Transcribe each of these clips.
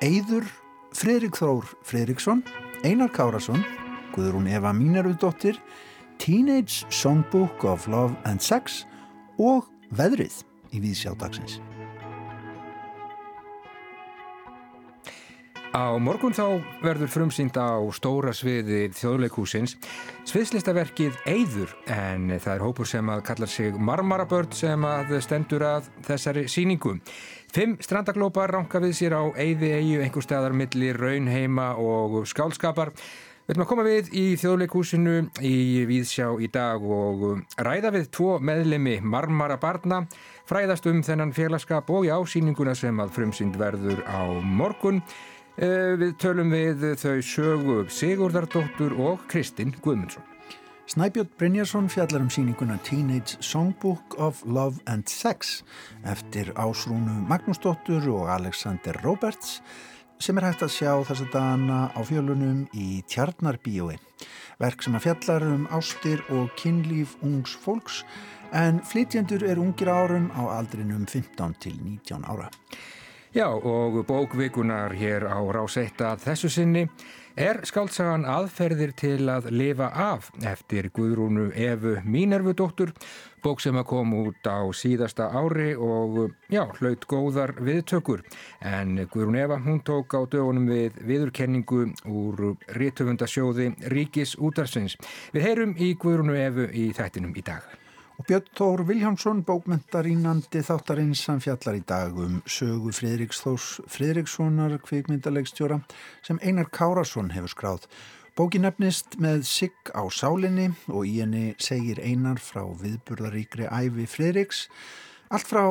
Eyður Fredrik Þór Fredriksson, Einar Kárasson, Guðrún Eva Mínerudóttir, Teenage Songbook of Love and Sex og Veðrið í Víðsjálfdagsins. Á morgun þá verður frumsýnd á stóra sviði þjóðleikúsins sviðslistaverkið Eyður en það er hópur sem að kallar sig Marmarabörn sem að stendur að þessari síningu. Fimm strandaglópar ranka við sér á Eyði Eyju einhver staðar millir raunheima og skálskapar. Við ætlum að koma við í þjóðleikúsinu í Víðsjá í dag og ræða við tvo meðlemi Marmarabarna fræðast um þennan félagskap og í ásýninguna sem að frumsýnd verður á morgun. Eh, við tölum við þau sögu Sigurdardóttur og Kristinn Guðmundsson. Snæbjörn Brynjarsson fjallar um síninguna Teenage Songbook of Love and Sex eftir ásrúnu Magnúsdóttur og Alexander Roberts sem er hægt að sjá þess að dana á fjölunum í Tjarnarbíói. Verk sem að fjallar um ástir og kynlíf ungs fólks en flytjendur er ungir árum á aldrinum 15 til 19 ára. Já og bókvikunar hér á Ráseitta þessu sinni er skáltsagan aðferðir til að lifa af eftir Guðrúnu Efu Mínervudóttur, bók sem að kom út á síðasta ári og já, hlaut góðar viðtökur. En Guðrún Eva, hún tók á dögunum við viðurkenningu úr rítöfundasjóði Ríkis útarsins. Við heyrum í Guðrúnu Efu í þættinum í dag. Og Björn Þór Viljámsson, bókmentarínandi þáttarins sem fjallar í dag um sögu Fridriks Þórs Fridrikssonar kvikmyndalegstjóra sem Einar Kárasson hefur skráð. Bókin nefnist með sigg á sálinni og í henni segir Einar frá viðburðaríkri æfi Fridriks. Allt frá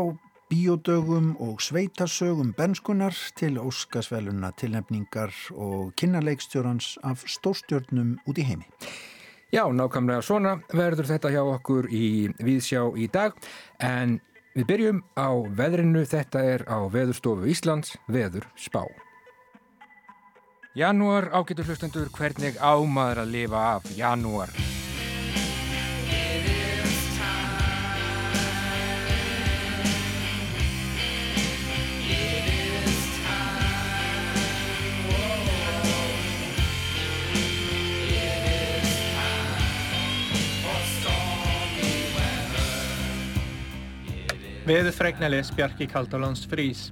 bíodögum og sveitasögum benskunar til óskasveluna tilnefningar og kynnalegstjórans af stórstjórnum út í heimi. Já, nákvæmlega svona verður þetta hjá okkur í Víðsjá í dag en við byrjum á veðrinu, þetta er á Veðurstofu Íslands, Veður Spá. Janúar ágætur hlustendur, hvernig ámaður að lifa af janúar? Veðurfregnalis Bjarki Kaldalands frís.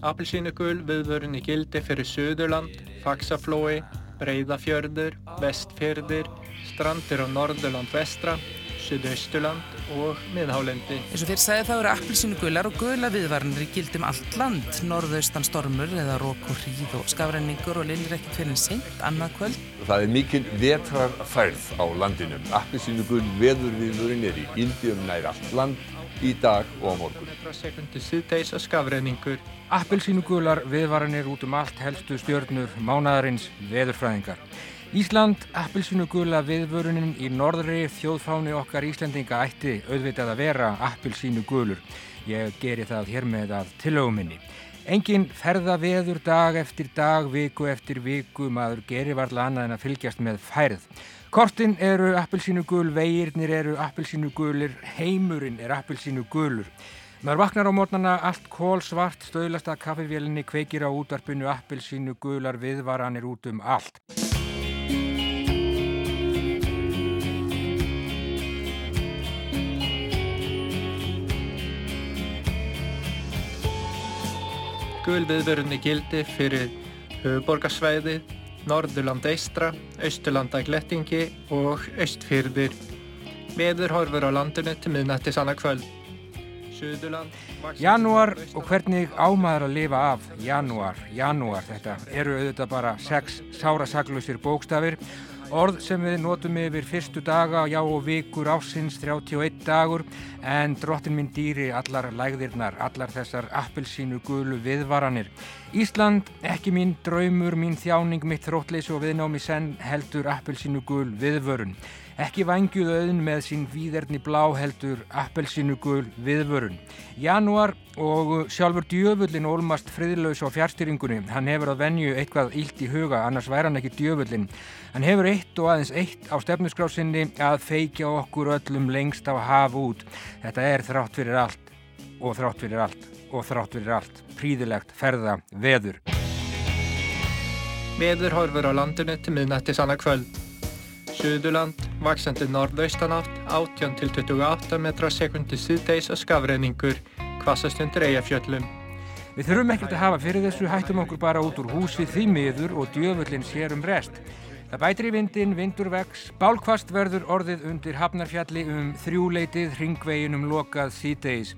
Appelsínugul viðvörun í gildi fyrir Suðurland, Faxaflói, Breiðafjörður, Vestfjörður, strandir á Norðurland vestra, Suðausturland og Miðhálendi. Eins og fyrir segði þá eru appelsínugular og gula viðvarnir í gildum allt land, norðaustan stormur eða rók og hríð og skafræningur og linnir ekkert fyrir sent annað kvöld. Það er mikil vetrarfærð á landinu. Appelsínugul veðurviðurinn er í gildi um nær allt land í dag og á morgun. Sekundi síðdeis og skafræningur. Appelsínugular viðvaranir út um allt helstu stjörnur mánadarins veðurfræðingar. Ísland, appelsínugula viðvörunin í norðri þjóðfáni okkar Íslandinga ætti auðvitað að vera appelsínugulur. Ég geri það hér með að tilöguminni. Engin ferða veður dag eftir dag, viku eftir viku, maður gerir varla annað en að fylgjast með færð. Kortin eru appelsínugul, vegirnir eru appelsínugulir, heimurinn er appelsínugulur. Maður vaknar á mótnana allt kól svart, stöðlast að kaffevélinni kveikir á útvarpinu appelsínugular viðvaranir út um allt. Gul viðvörun í gildi fyrir höfuborgarsvæði, Norðurland eistra, Austurlanda glettingi og Östfyrðir. Veður horfur á landinu til miðnættis annað kvöld. Suðurland... Janúar og hvernig ámaður að lifa af janúar, janúar, þetta eru auðvitað bara sex sárasaglusir bókstafir Orð sem við notum yfir fyrstu daga, já og vikur ásins 31 dagur en drottin minn dýri allar lægðirnar, allar þessar appelsínu gulu viðvaranir. Ísland, ekki mín draumur, mín þjáning, mitt þróttleysi og viðnámi senn heldur appelsínu gul viðvörun. Ekki vangjuð auðn með sín víðerni blá heldur appelsínugul viðvörun. Janúar og sjálfur djöfullin ólmast friðlaus á fjárstyringunni. Hann hefur að venju eitthvað ílt í huga, annars væri hann ekki djöfullin. Hann hefur eitt og aðeins eitt á stefnuskrásinni að feikja okkur öllum lengst á haf út. Þetta er þrátt fyrir allt og þrátt fyrir allt og þrátt fyrir allt príðilegt ferða veður. Veður horfur á landinu til miðnætti sanna kvöld. Suðurland, vaksandi norðaustanátt, 18 til 28 metra sekundi síðdeis og skafreiningur, kvassastundur eigafjöllum. Við þurfum ekkert að hafa fyrir þessu, hættum okkur bara út úr hús við því miður og djöfullin sér um rest. Það bætir í vindin, vindur vex, bálkvast verður orðið undir Hafnarfjalli um þrjúleitið, ringveginum lokað síðdeis.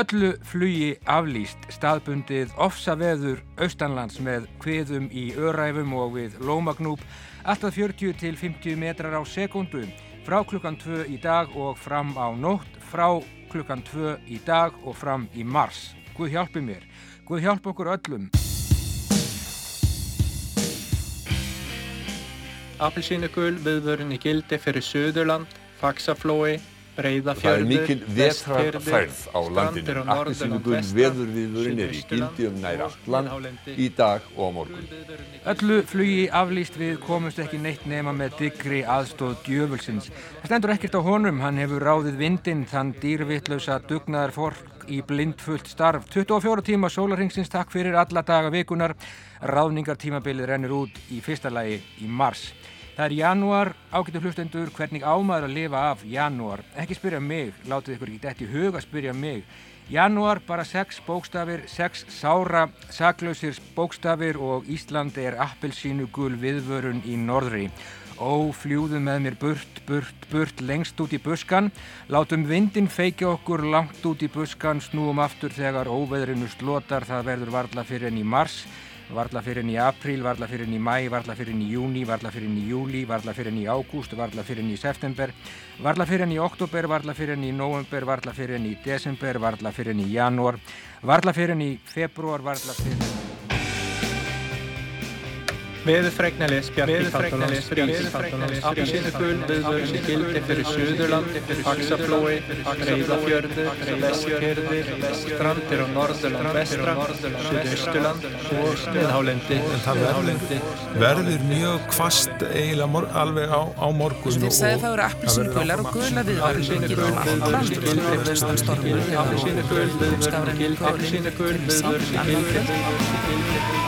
Öllu flugi aflýst, staðbundið, ofsa veður, austanlands með kviðum í öræfum og við lómagnúp, alltaf 40 til 50 metrar á sekundu, frá klukkan 2 í dag og fram á nótt, frá klukkan 2 í dag og fram í mars. Guð hjálpi mér, Guð hjálp okkur öllum. Appelsínugul viðvörun í gildi fyrir Suðurland, Faxaflói, Breiðafjörður, Það er mikil vetrarfærð á landinu. Appelsínugul veðurviðvörun er í gildi um nær allt land í dag og á morgun. Öllu flugi aflýst við komust ekki neitt nema með digri aðstóð djöfulsins. Það stendur ekkert á honum, hann hefur ráðið vindinn, þann dýrvittlausa dugnaðar fólk í blindfullt starf. 24 tíma sólarhengsins takk fyrir alla daga vikunar. Ráðningartímabilið rennur út í fyrsta lagi í mars. Það er janúar, ágættu hlustendur, hvernig ámaður að lifa af janúar. Ekki spyrja mig, látið ykkur ekki dætt í hug að spyrja mig. Janúar, bara sex bókstafir, sex sára, saklausir bókstafir og Ísland er appelsínu gul viðvörun í norðri. Ó, fljúðu með mér burt, burt, burt, lengst út í buskan. Látum vindin feikja okkur langt út í buskan, snúum aftur þegar óveðrinu slotar, það verður varla fyrir enn í mars varla fyrir henni í apríl, varla fyrir henni í mæ, varla fyrir henni í júni, varla fyrir henni í júli, varla fyrir henni í ágúst, varla fyrir henni í september, varla fyrir henni í oktober, varla fyrir henni í november, varla fyrir henni í desember, varla fyrir henni í janúar, varla fyrir henni í februar, varla fyrir henni í... Veðurfregnalis. Appelsínugul viðvörun í gildi fyrir Suðurland, Faxaflói, Breiðafjörður, Vestfjörðir, strandir á Norðurland vestra, Suðausturland og miðhálendi. verður mjög kvast eiginlega alveg á, á morgun Þeir sagði það eru appelsínugular og gula viðvörun í gildum allt land, norðaustan stormur eða Appelsínugul viðvörun í skafrenningur gildi, og viðvörun í gildi.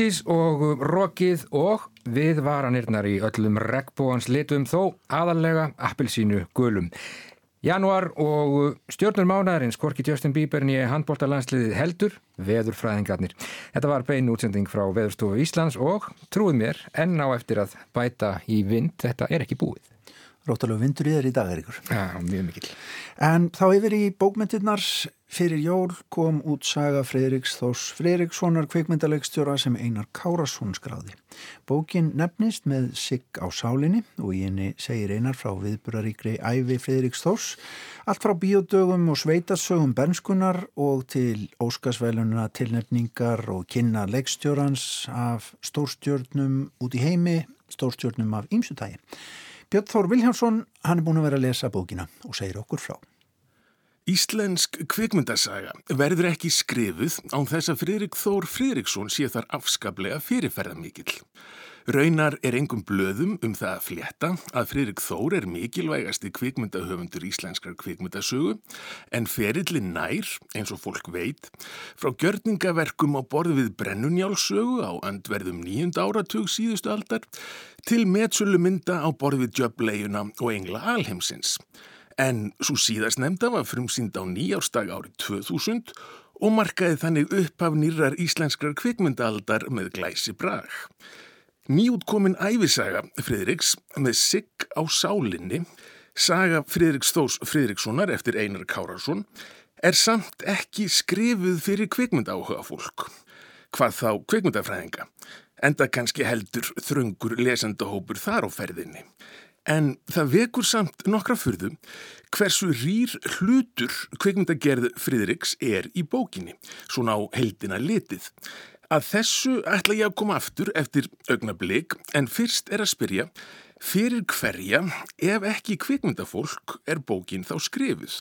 Pixies og Rockið og viðvaranirnar í öllum regnbóans litum þó aðalega appelsínu gulum. Januar og stjórnur mánaðarins, Korki Justin Bieber nýja handbóltalandsliðið heldur, veðurfræðingarnir. Þetta var bein útsending frá Veðurstofu Íslands og trúið mér enn á eftir að bæta í vind, þetta er ekki búið. Róttalegu vindur í þér í dag er ykkur. Já, mjög mikill. En þá yfir í bókmyndirnar Fyrir jól kom út saga Freiriks Þós Freirikssonar kveikmyndalegstjóra sem Einar Kárasson skráði. Bókin nefnist með sigg á sálinni og í henni segir Einar frá viðburaríkri æfi Freiriks Þós allt frá biodögum og sveitasögum benskunar og til óskasvælununa tilnefningar og kynna legstjórans af stórstjörnum út í heimi, stórstjörnum af ýmsutægi. Björn Þór Viljánsson, hann er búin að vera að lesa bókina og segir okkur frá. Íslensk kvikmyndasaga verður ekki skrifuð án þess að Fridrik Þór Fridriksson sé þar afskaplega fyrirferðamikill. Raunar er engum blöðum um það að flétta að Fridrik Þór er mikilvægasti kvikmyndahöfundur íslenskar kvikmyndasögu en ferillin nær, eins og fólk veit, frá gjörningaverkum á borð við brennunjálsögu á andverðum nýjund áratug síðustu aldar til metsölu mynda á borð við djöblegjuna og engla alheimsins. En svo síðast nefnda var frumsýnd á nýjárstag árið 2000 og markaði þannig upp af nýrar íslenskrar kvikmyndaaldar með glæsi brag. Nýjútkomin æfisaga Fridriks með sigg á sálinni, saga Fridriks Þós Fridrikssonar eftir Einar Kárasson, er samt ekki skrifuð fyrir kvikmyndaáhuga fólk. Hvað þá kvikmyndafræðinga, enda kannski heldur þröngur lesendahópur þar á ferðinni. En það vekur samt nokkra fyrðu hversu rýr hlutur kveikmyndagerð Fridriks er í bókinni, svona á heldina litið. Að þessu ætla ég að koma aftur eftir augnablík en fyrst er að spyrja fyrir hverja ef ekki kveikmyndafólk er bókin þá skrifuð.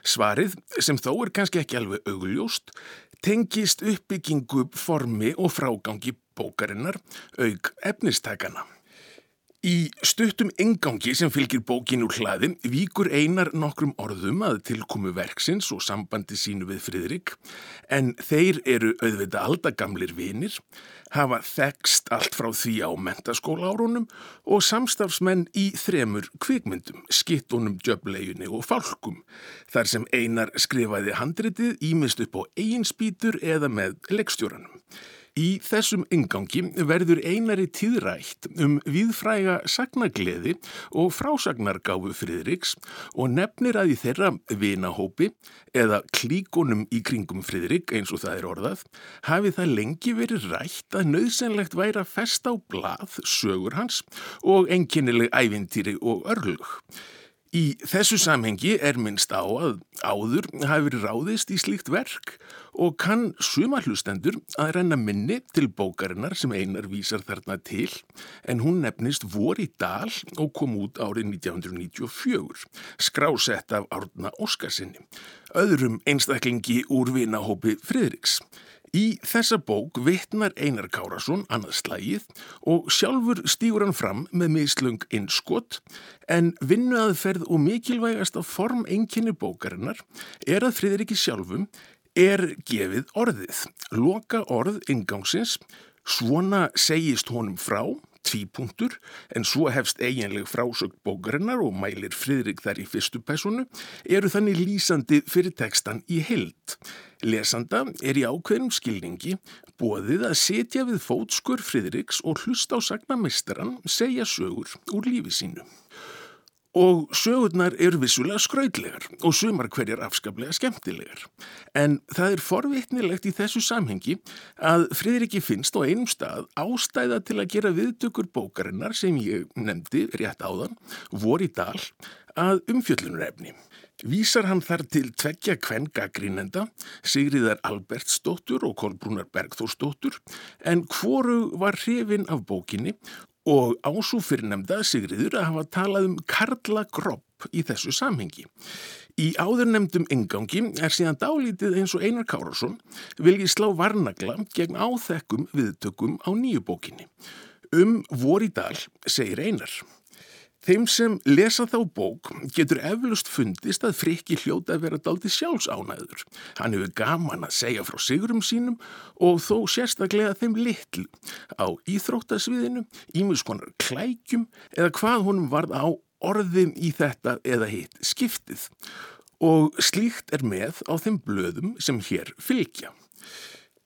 Svarið, sem þó er kannski ekki alveg augljóst, tengist uppbyggingu formi og frágangi bókarinnar aug efnistakana. Í stuttum engangi sem fylgir bókin úr hlaði víkur einar nokkrum orðum að tilkomu verksins og sambandi sínu við Fridrik en þeir eru auðvita aldagamlir vinir, hafa þekst allt frá því á mentaskóla árunum og samstafsmenn í þremur kvikmyndum, skittunum, djöbleginni og fálkum þar sem einar skrifaði handritið ímist upp á eiginspítur eða með leikstjóranum. Í þessum yngangi verður einari tíðrætt um viðfræga sagnagleði og frásagnargáfu Fridriks og nefnir að í þeirra vinahópi eða klíkonum í kringum Fridrik eins og það er orðað hafi það lengi verið rætt að nöðsynlegt væri að festa á blað sögur hans og enginnileg ævintýri og örlug. Í þessu samhengi er minnst á að áður hafi verið ráðist í slíkt verk og kann sumarhlustendur að renna minni til bókarinnar sem einar vísar þarna til en hún nefnist Vor í dal og kom út árið 1994, skrásett af Árna Óskarsinni, öðrum einstaklingi úr vinahópi Fridriks. Í þessa bók vittnar Einar Kárasson annað slægið og sjálfur stýgur hann fram með mislung innskott en vinnuaðferð og mikilvægast af form enginni bókarinnar er að Fridriki sjálfum er gefið orðið. Loka orð ingangsins, svona segist honum frá, tvípunktur, en svo hefst eiginleg frásökt bókarinnar og mælir Fridrik þar í fyrstu personu, eru þannig lýsandi fyrir tekstan í heilt. Lesanda er í ákveðnum skilningi bóðið að setja við fótskur Fridriks og hlusta á sagnamistran segja sögur úr lífi sínu. Og sögurnar eru vissulega skraudlegar og sumar hverjar afskaplega skemmtilegar. En það er forvittnilegt í þessu samhengi að Fridriki finnst á einum stað ástæða til að gera viðtökur bókarinnar sem ég nefndi rétt áðan, vor í dal, að umfjöllunurefni. Vísar hann þar til tveggja kvengagrínenda, Sigriðar Albertsdóttur og Kolbrúnar Bergþórsdóttur, en hvoru var hrifin af bókinni og ású fyrirnemda Sigriður að hafa talað um Karla Gropp í þessu samhengi. Í áðurnemdum ingangi er síðan dálítið eins og Einar Kárasson vilji slá varnagla gegn áþekkum viðtökum á nýju bókinni. Um voridal segir Einar. Þeim sem lesa þá bók getur eflust fundist að frikki hljóta að vera daldi sjálfsánæður. Hann hefur gaman að segja frá sigurum sínum og þó sérstaklega þeim litlu á íþróttasviðinu, ímiðskonar klækjum eða hvað honum varð á orðin í þetta eða hitt skiptið. Og slíkt er með á þeim blöðum sem hér fylgja.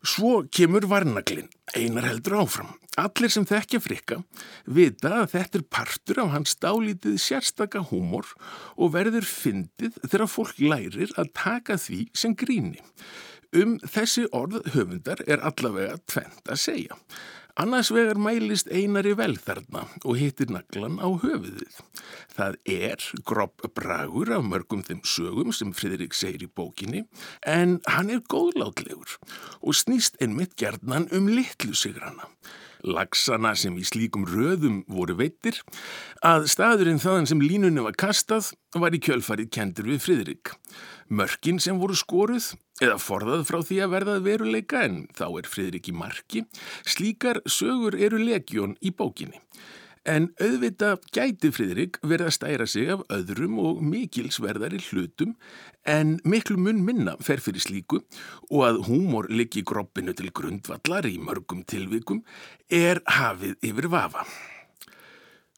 Svo kemur varnaglinn, einar heldur áfram. Allir sem þekkja frikka vita að þetta er partur af hans dálítið sérstaka húmor og verður fyndið þegar fólk lærir að taka því sem gríni. Um þessi orð höfundar er allavega tvent að segja. Annars vegar mælist einari vel þarna og hittir naglan á höfuðið. Það er grobb bragur af mörgum þeim sögum sem Fridrik segir í bókinni en hann er góðlátlegur og snýst einmitt gerðnan um litlu sigrana. Lagsana sem í slíkum röðum voru veitir að staðurinn þaðan sem línunni var kastað var í kjölfarið kendur við Fridrik. Mörkin sem voru skoruð eða forðað frá því að verðað veruleika en þá er Fridrik í marki, slíkar sögur eru legjón í bókinni. En auðvita gæti Fridrik verið að stæra sig af öðrum og mikilsverðari hlutum en miklu mun minna fer fyrir slíku og að húmor liggi groppinu til grundvallar í mörgum tilvikum er hafið yfir vafa.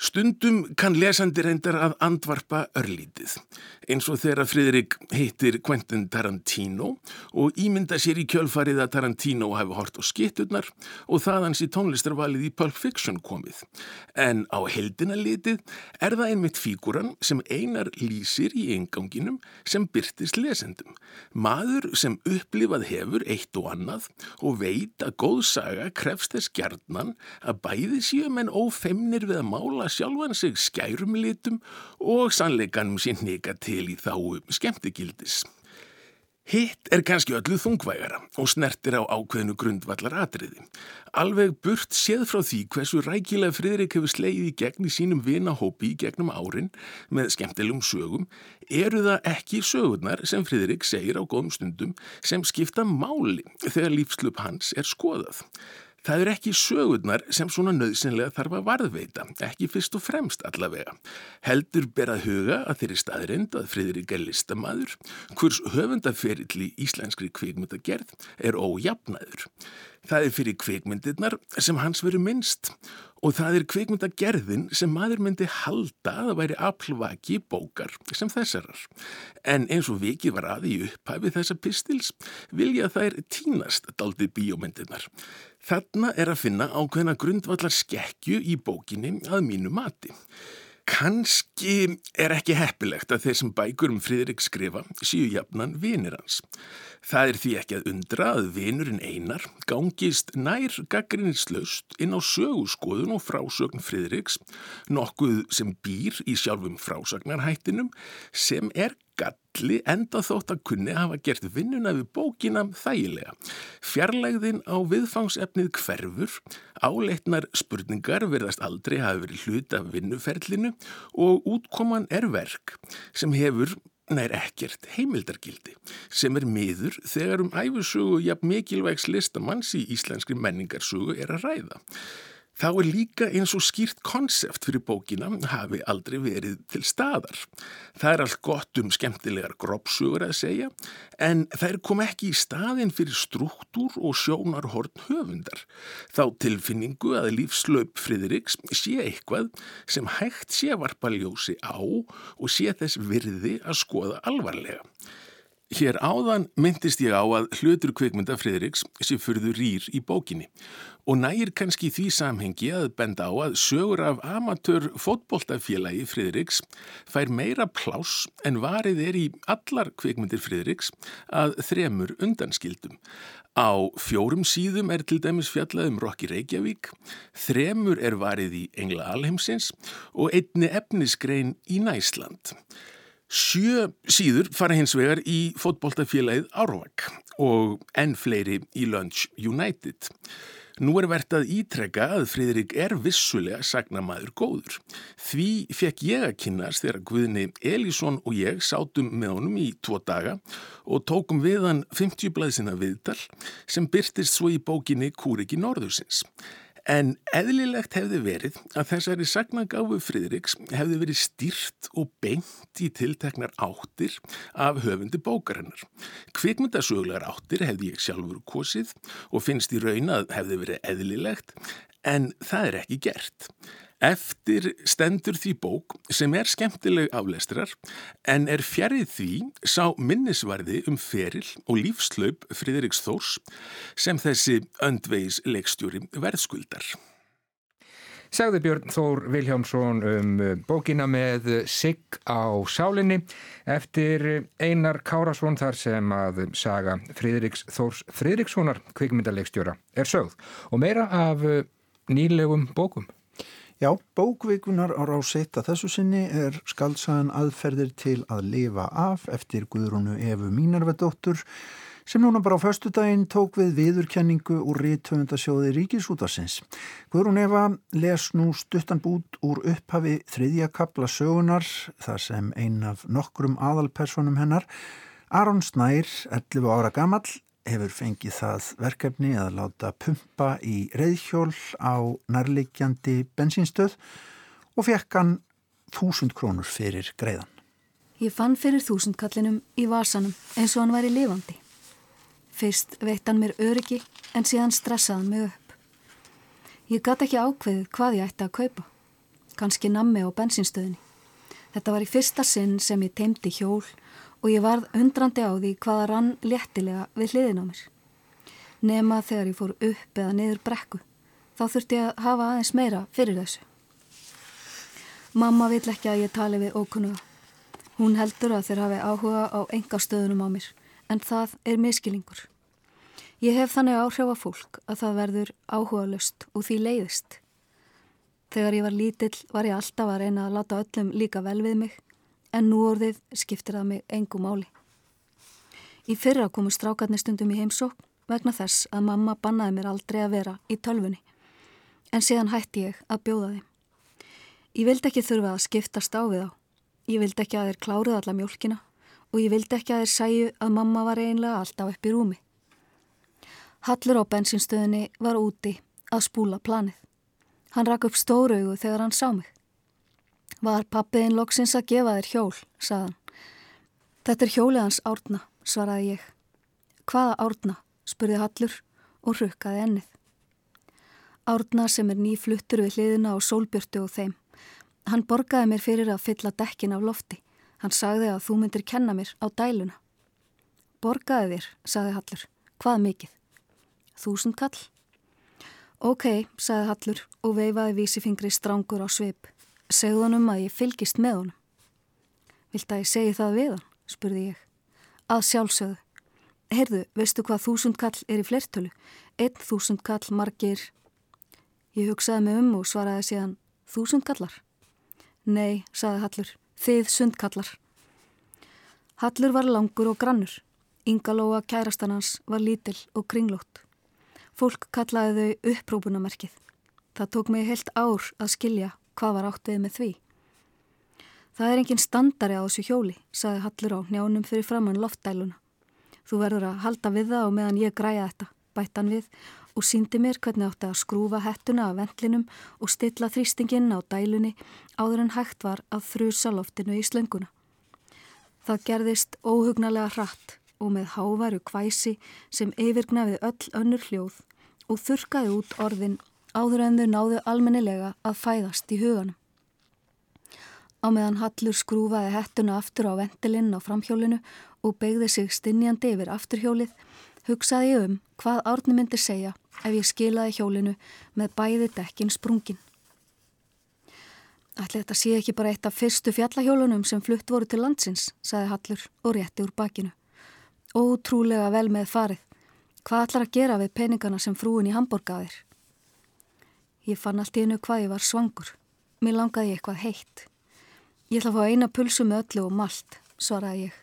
Stundum kann lesandi reyndar að andvarpa örlítið, eins og þegar Fridrik heitir Quentin Tarantino og ímynda sér í kjölfarið að Tarantino hafi hort á skitturnar og þaðans í tónlistarvalið í Pulp Fiction komið. En á heldina litið er það einmitt fíkuran sem einar lýsir í enganginum sem byrtist lesendum. Maður sem upplifað hefur eitt og annað og veit að góðsaga krefst þess gjarnan að bæði séum en ófemnir við að mála sjálfan sig skærum litum og sannleikanum sín neka til í þáu skemmtigildis. Hitt er kannski öllu þungvægara og snertir á ákveðinu grundvallar atriði. Alveg burt séð frá því hversu rækilega Fridrik hefur sleið í gegn í sínum vinahópi í gegnum árin með skemmtilegum sögum, eru það ekki sögurnar sem Fridrik segir á góðum stundum sem skipta máli þegar lífslup hans er skoðað. Það er ekki sögurnar sem svona nöðsynlega þarf að varðveita, ekki fyrst og fremst allavega. Heldur ber að huga að þeirri staðrind að Fridrik er listamadur, hvers höfundaferill í íslenskri kvikmyndagerð er ójafnaður. Það er fyrir kvikmyndirnar sem hans veru minnst og það er kvikmyndagerðin sem maður myndi halda að væri aflvaki bókar sem þessarar. En eins og vikið var að í upphæfi þessa pistils vilja þær tínast daldið bíómyndirnar. Þarna er að finna ákveðna grundvallar skekkju í bókinni að mínu mati. Kanski er ekki heppilegt að þeir sem bækur um Fridrik skrifa síu jafnan vinir hans. Það er því ekki að undra að vinurinn einar gangist nær gaggrinnislaust inn á sögurskoðun og frásögn Fridriks, nokkuð sem býr í sjálfum frásagnarhættinum sem er galli enda þótt að kunni hafa gert vinnuna við bókina þægilega. Fjarlægðin á viðfangsefnið hverfur, áleitnar spurningar verðast aldrei hafi verið hlut af vinnuferlinu og útkoman er verk sem hefur nær ekkert heimildargildi sem er miður þegar um æfusögu jafn mikilvægs listamanns í íslenskri menningarsögu er að ræða. Þá er líka eins og skýrt konsept fyrir bókina hafi aldrei verið til staðar. Það er allt gott um skemmtilegar grópsugur að segja en þær kom ekki í staðin fyrir struktúr og sjónarhorn höfundar. Þá tilfinningu að lífslaup Fridriks sé eitthvað sem hægt sé varpaljósi á og sé þess virði að skoða alvarlega. Hér áðan myndist ég á að hlutur kveikmynda Fridriks sé fyrður rýr í bókinni og nægir kannski því samhengi að benda á að sögur af amatör fótboltafélagi Fridriks fær meira pláss en varið er í allar kveikmyndir Fridriks að þremur undanskildum. Á fjórum síðum er til dæmis fjallað um Rokki Reykjavík, þremur er varið í Engla Alheimsins og einni efnisgrein í Næsland. Sjö síður fara hins vegar í fótboltafélagið Árvak og enn fleiri í Lunch United. Nú er verðt að ítrekka að Fridrik er vissulega sagnamaður góður. Því fekk ég að kynast þegar Guðni Elísson og ég sátum með honum í tvo daga og tókum við hann 50 blæðsina viðtal sem byrtist svo í bókinni Kúriki Norðursins. En eðlilegt hefði verið að þessari sagnagáfu Fridriks hefði verið stýrt og beint í tilteknar áttir af höfundi bókarinnar. Kvikmyndasögulegar áttir hefði ég sjálfur kosið og finnst í raun að hefði verið eðlilegt en það er ekki gert. Eftir stendur því bók sem er skemmtileg aflestrar en er fjarið því sá minnisvarði um feril og lífslaup Fridriks Þórs sem þessi öndveis leikstjóri verðskuldar. Segði Björn Þór Viljámsson um uh, bókina með Sigg á sálinni eftir Einar Kárasson þar sem að saga Fridriks Þórs Fridrikssonar kvikmyndaleikstjóra er sögð og meira af uh, nýlegum bókum. Já, bókvikunar á rásitt að þessu sinni er skaldsagan aðferðir til að lifa af eftir Guðrúnu Efu Mínarvedóttur sem núna bara á förstudaginn tók við viðurkenningu úr rítöfundasjóði Ríkisútarsins. Guðrún Eva les nú stuttan bút úr upphafi þriðja kapla sögunar þar sem ein af nokkrum aðalpersonum hennar, Aron Snær, 11 ára gammal, hefur fengið það verkefni að láta pumpa í reyðhjól á nærleikjandi bensínstöð og fekk hann þúsund krónur fyrir greiðan. Ég fann fyrir þúsundkallinum í vasanum eins og hann væri lifandi. Fyrst veitt hann mér öryggi en síðan stressaði hann mig upp. Ég gæti ekki ákveðið hvað ég ætti að kaupa. Kanski nammi á bensinstöðinni. Þetta var í fyrsta sinn sem ég teimti hjól og ég varð undrandi á því hvaða rann léttilega við hliðin á mér. Nema þegar ég fór upp eða niður brekku, þá þurfti ég að hafa aðeins meira fyrir þessu. Mamma vill ekki að ég tali við ókunnuga. Hún heldur að þeir hafi áhuga á enga stöðunum á mér, en það er miskilingur. Ég hef þannig áhrif á fólk að það verður áhuga löst og því leiðist. Þegar ég var lítill var ég alltaf að reyna að láta öllum líka vel við mig en nú orðið skiptir það mig engu máli. Í fyrra komu strákarnir stundum í heimsókn vegna þess að mamma bannaði mér aldrei að vera í tölfunni, en síðan hætti ég að bjóða þeim. Ég vildi ekki þurfa að skiptast á við á. Ég vildi ekki að þeir kláruð alla mjölkina og ég vildi ekki að þeir sæju að mamma var einlega alltaf upp í rúmi. Hallur á bensinstöðinni var úti að spúla planið. Hann rakk upp stóraugu þegar hann sá mig. Var pappiðin loksins að gefa þér hjól, saðan. Þetta er hjólið hans árna, svaraði ég. Hvaða árna, spurði Hallur og rukkaði ennið. Árna sem er nýfluttur við hliðina og sólbjörtu og þeim. Hann borgaði mér fyrir að fylla dekkin af lofti. Hann sagði að þú myndir kenna mér á dæluna. Borgaði þér, sagði Hallur. Hvað mikið? Þúsund kall? Ok, sagði Hallur og veifaði vísifingri strángur á svip segðu hann um að ég fylgist með honum. Vilt að ég segi það við hann, spurði ég. Að sjálfsögðu. Heyrðu, veistu hvað þúsund kall er í flertölu? Einn þúsund kall margir. Ég hugsaði mig um og svaraði síðan, þúsund kallar? Nei, saði Hallur, þið sundkallar. Hallur var langur og grannur. Ingalóa kærastannans var lítill og kringlótt. Fólk kallaði þau upprópunamerkið. Það tók mig heilt ár að skilja Hvað var átt við með því? Það er engin standari á þessu hjóli, saði Hallur á njánum fyrir framann loftdæluna. Þú verður að halda við það og meðan ég græja þetta, bættan við og síndi mér hvernig átti að skrúfa hettuna af vendlinum og stilla þrýstingin á dælunni áður en hægt var að þrjusa loftinu í slönguna. Það gerðist óhugnalega hratt og með hávaru kvæsi sem yfirgnaði öll önnur hljóð og þurkaði út orðin áður en þau náðu almennilega að fæðast í huganum. Á meðan Hallur skrúfaði hettuna aftur á ventilinn á framhjólinu og begði sig stinjandi yfir afturhjólið, hugsaði ég um hvað árni myndi segja ef ég skilaði hjólinu með bæði dekkin sprungin. Ætli þetta sé ekki bara eitt af fyrstu fjallahjólunum sem flutt voru til landsins, sagði Hallur og rétti úr bakinu. Ótrúlega vel með farið. Hvað ætlar að gera við peningana sem frúin í Hamburgaðir? Ég fann allt í hennu hvað ég var svangur. Mér langaði eitthvað heitt. Ég ætla að fá eina pulsu með öllu og malt, svaraði ég.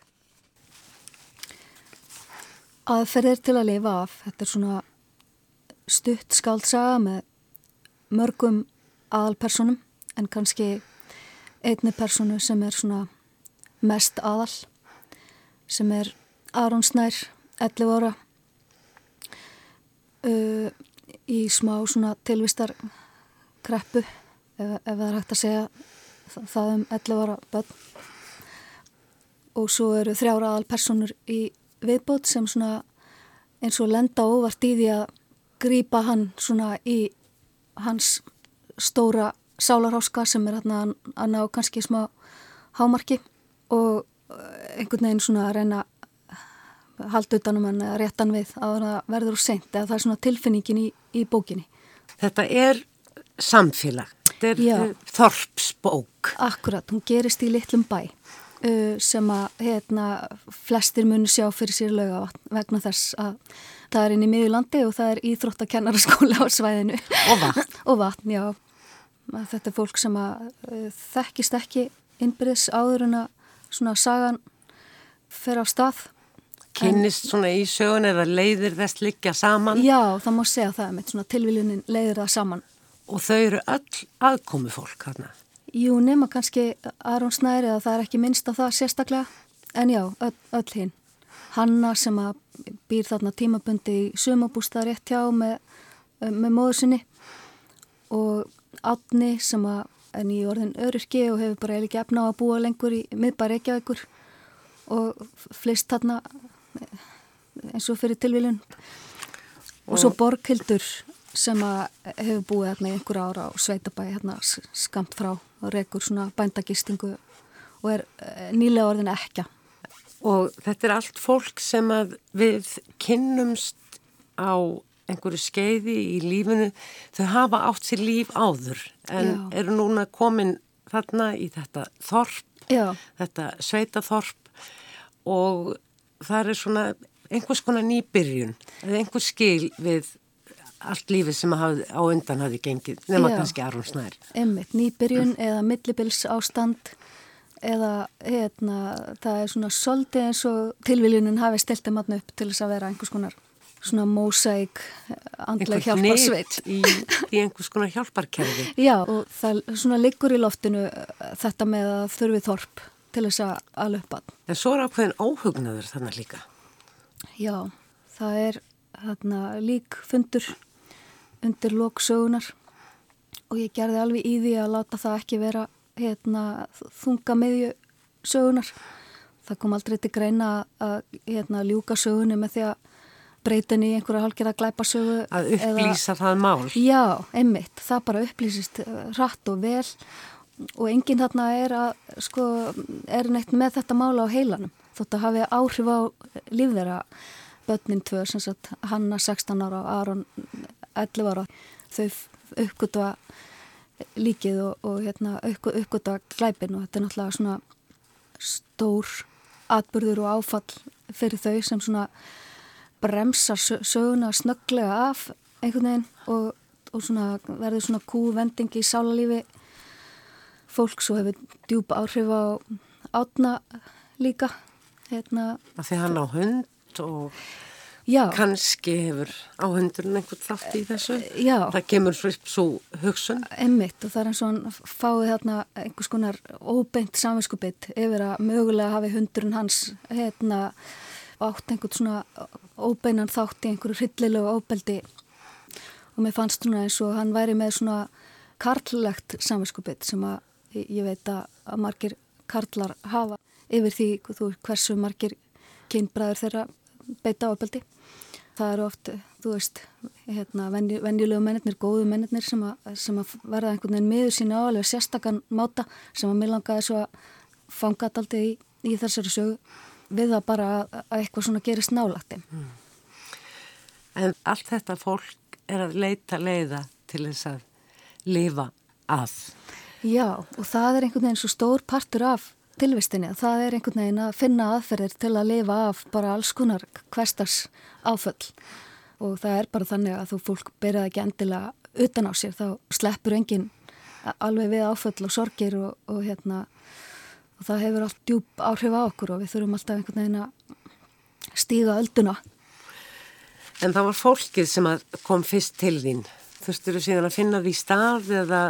Aðferðir til að lifa af. Þetta er svona stutt skaldsaga með mörgum aðalpersonum en kannski einni personu sem er svona mest aðal sem er Aron Snær, 11 ára. Uh, í smá svona tilvistar kreppu ef, ef það er hægt að segja það um 11 ára börn og svo eru þrjára aðal personur í viðbót sem svona eins og lenda óvart í því að grýpa hann svona í hans stóra sálarháska sem er hérna að ná kannski smá hámarki og eh, einhvern veginn svona að reyna halda utanum hann eða réttan við að það verður úr seint eða það er svona tilfinningin í, í bókinni. Þetta er samfélag, þetta er Já. þorpsbók. Akkurat, hún gerist í litlum bæ sem að hérna, flestir muni sjá fyrir sér löga vegna þess að það er inn í miðjulandi og það er íþróttakennaraskóla á svæðinu. Og vatn. og vatn, já. Þetta er fólk sem að þekkist ekki innbyrðis áður en að svona sagan fer á stað kynnist svona í sögun eða leiðir þess liggja saman? Já, það má segja það með svona tilviljunin leiðir það saman. Og þau eru öll aðkomi fólk hérna? Jú, nema kannski Aron Snæri að það er ekki minnst á það sérstaklega, en já, öll, öll hinn. Hanna sem býr þarna tímabundi í sumabústað rétt hjá með, með móður sinni. Og Átni sem er nýjur orðin öryrki og hefur bara ekki efna á að búa lengur í miðbæri ekki að ykkur og flist þarna eins og fyrir tilvílun og, og svo Borghildur sem hefur búið hérna einhver ára á Sveitabæi hérna skamt frá og rekur svona bændagistingu og er eh, nýlega orðin ekka og þetta er allt fólk sem að við kynnumst á einhverju skeiði í lífinu þau hafa átt sér líf áður en Já. eru núna komin þarna í þetta þorp Já. þetta sveitaþorp og það er svona einhvers konar nýbyrjun eða einhvers skil við allt lífið sem haf, á undan hafi gengið nema Já, kannski Aron Snær. Emmitt, nýbyrjun mm. eða millibils ástand eða hérna, það er svona svolítið eins og tilviljunin hafi steltið matna upp til þess að vera einhvers konar svona mósæk andlega hjálparsveit. í, í einhvers konar hjálparkerfi. Já, og það svona liggur í loftinu þetta með að þurfið þorp til þess að alveg En svo er ákveðin óhugnaður þannig líka? Já, það er þarna, lík fundur undir loksögunar og ég gerði alveg í því að láta það ekki vera hérna, þunga meðju sögunar. Það kom aldrei til greina að hérna, ljúka sögunni með því að breytin í einhverja halgjörða glæpasögu. Að upplýsa eða, það mál? Já, einmitt. Það bara upplýsist rætt og vel og enginn þarna er að sko, er neitt með þetta mála á heilanum þótt að hafi áhrif á lífðera börnin tvö, sem sagt Hanna 16 ára og Aron 11 ára þau uppgötva líkið og, og hérna, uppgötva glæpin og þetta er náttúrulega svona stór atbyrður og áfall fyrir þau sem svona bremsar söguna snögglega af einhvern veginn og, og svona verður svona kúvending í sálalífi fólks og hefur djúpa áhrif á átna líka hérna, því hann á hund og. Kannski hefur á hundurinn einhvern þátt í þessu. Já. það kemur svo hugsun. Emmitt og það er eins og hann fáið hérna einhvers konar óbeint samvinskubitt yfir að mögulega hafi hundurinn hans hérna átt einhvern svona óbeinan þátt í einhverju hryllilegu óbeldi og mér fannst svona eins og hann væri með svona karllegt samvinskubitt sem að ég veit að margir karlar hafa yfir því þú, hversu margir kynbræður þeirra beita ábeldi. Það eru oft, þú veist, hérna, venjulegu mennir, góðu mennir sem, sem að verða einhvern veginn miður sína á alveg sérstakann máta sem að mér langaði svo að fanga alltaf í, í þessari sögu við það bara að, að eitthvað svona gerist nálagti. Mm. En allt þetta fólk er að leita leiða til þess að lifa að. Já, og það er einhvern veginn svo stór partur af tilvistinni. Það er einhvern veginn að finna aðferðir til að lifa af bara alls konar hverstars áföll og það er bara þannig að þú fólk byrjaði ekki endilega utan á sér þá sleppur enginn alveg við áföll og sorgir og, og hérna og það hefur allt djúb áhrif á okkur og við þurfum alltaf einhvern veginn að stíga ölduna. En það var fólkið sem kom fyrst til þín. Þurftur þú síðan að finna því stað eða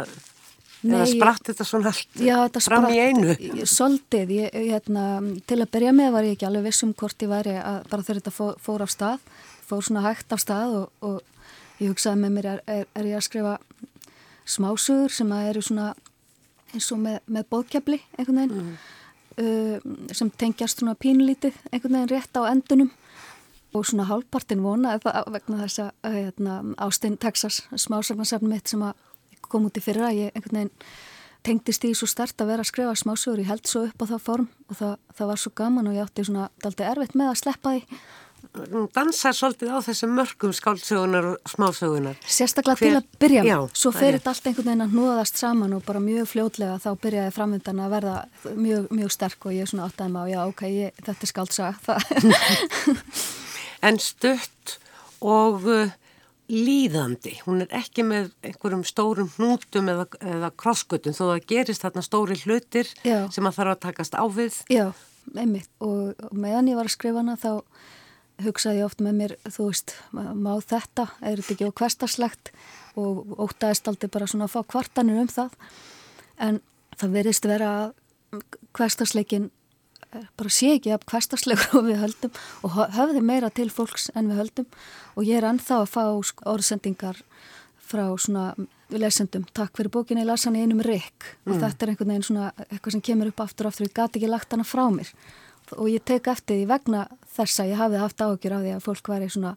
Nei, Eða spratt þetta svona allt já, þetta fram spratt, í einu? Soldið, ég, hérna, til að byrja með var ég ekki alveg vissum hvort ég væri að bara þegar þetta fór, fór af stað, fór svona hægt af stað og, og ég hugsaði með mér er, er, er ég að skrifa smásugur sem að eru svona eins og með, með bóðkjabli einhvern veginn mm. uh, sem tengjast svona pínlítið einhvern veginn rétt á endunum og svona hálfpartin vona vegna þess að hérna, Austin, Texas, smásagnarsafn mitt sem að kom út í fyrra, ég einhvern veginn tengdist í svo stert að vera að skrifa smásögur, ég held svo upp á það form og það, það var svo gaman og ég átti svona aldrei erfitt með að sleppa því. Nú dansar svolítið á þessum mörgum skáldsögunar og smásögunar. Sérstaklega Hver? til að byrja með, svo ferir þetta allt einhvern veginn að nóðast saman og bara mjög fljótlega þá byrjaði framöndan að verða mjög, mjög sterk og ég er svona áttaði á, já ok, ég, þetta er skáldsaga. en stutt og uh, líðandi. Hún er ekki með einhverjum stórum hnútum eða, eða krosskutum þó að gerist þarna stóri hlutir Já. sem að þarf að takast á við. Já, einmitt og meðan ég var að skrifa hana þá hugsaði ég oft með mér, þú veist, má þetta, er þetta ekki á hverstarslegt og ótaðist aldrei bara svona að fá kvartanir um það en það verist vera hverstarsleikin bara sé ekki af hverstagslegur og við höldum og höfði meira til fólks en við höldum. Og ég er ennþá að fá orðsendingar frá svona lesendum, takk fyrir bókina, ég las hann einum rikk mm. og þetta er einhvern veginn svona eitthvað sem kemur upp aftur og aftur, ég gati ekki lagt hana frá mér. Og ég tek eftir því vegna þess að ég hafi haft ágjur af því að fólk væri svona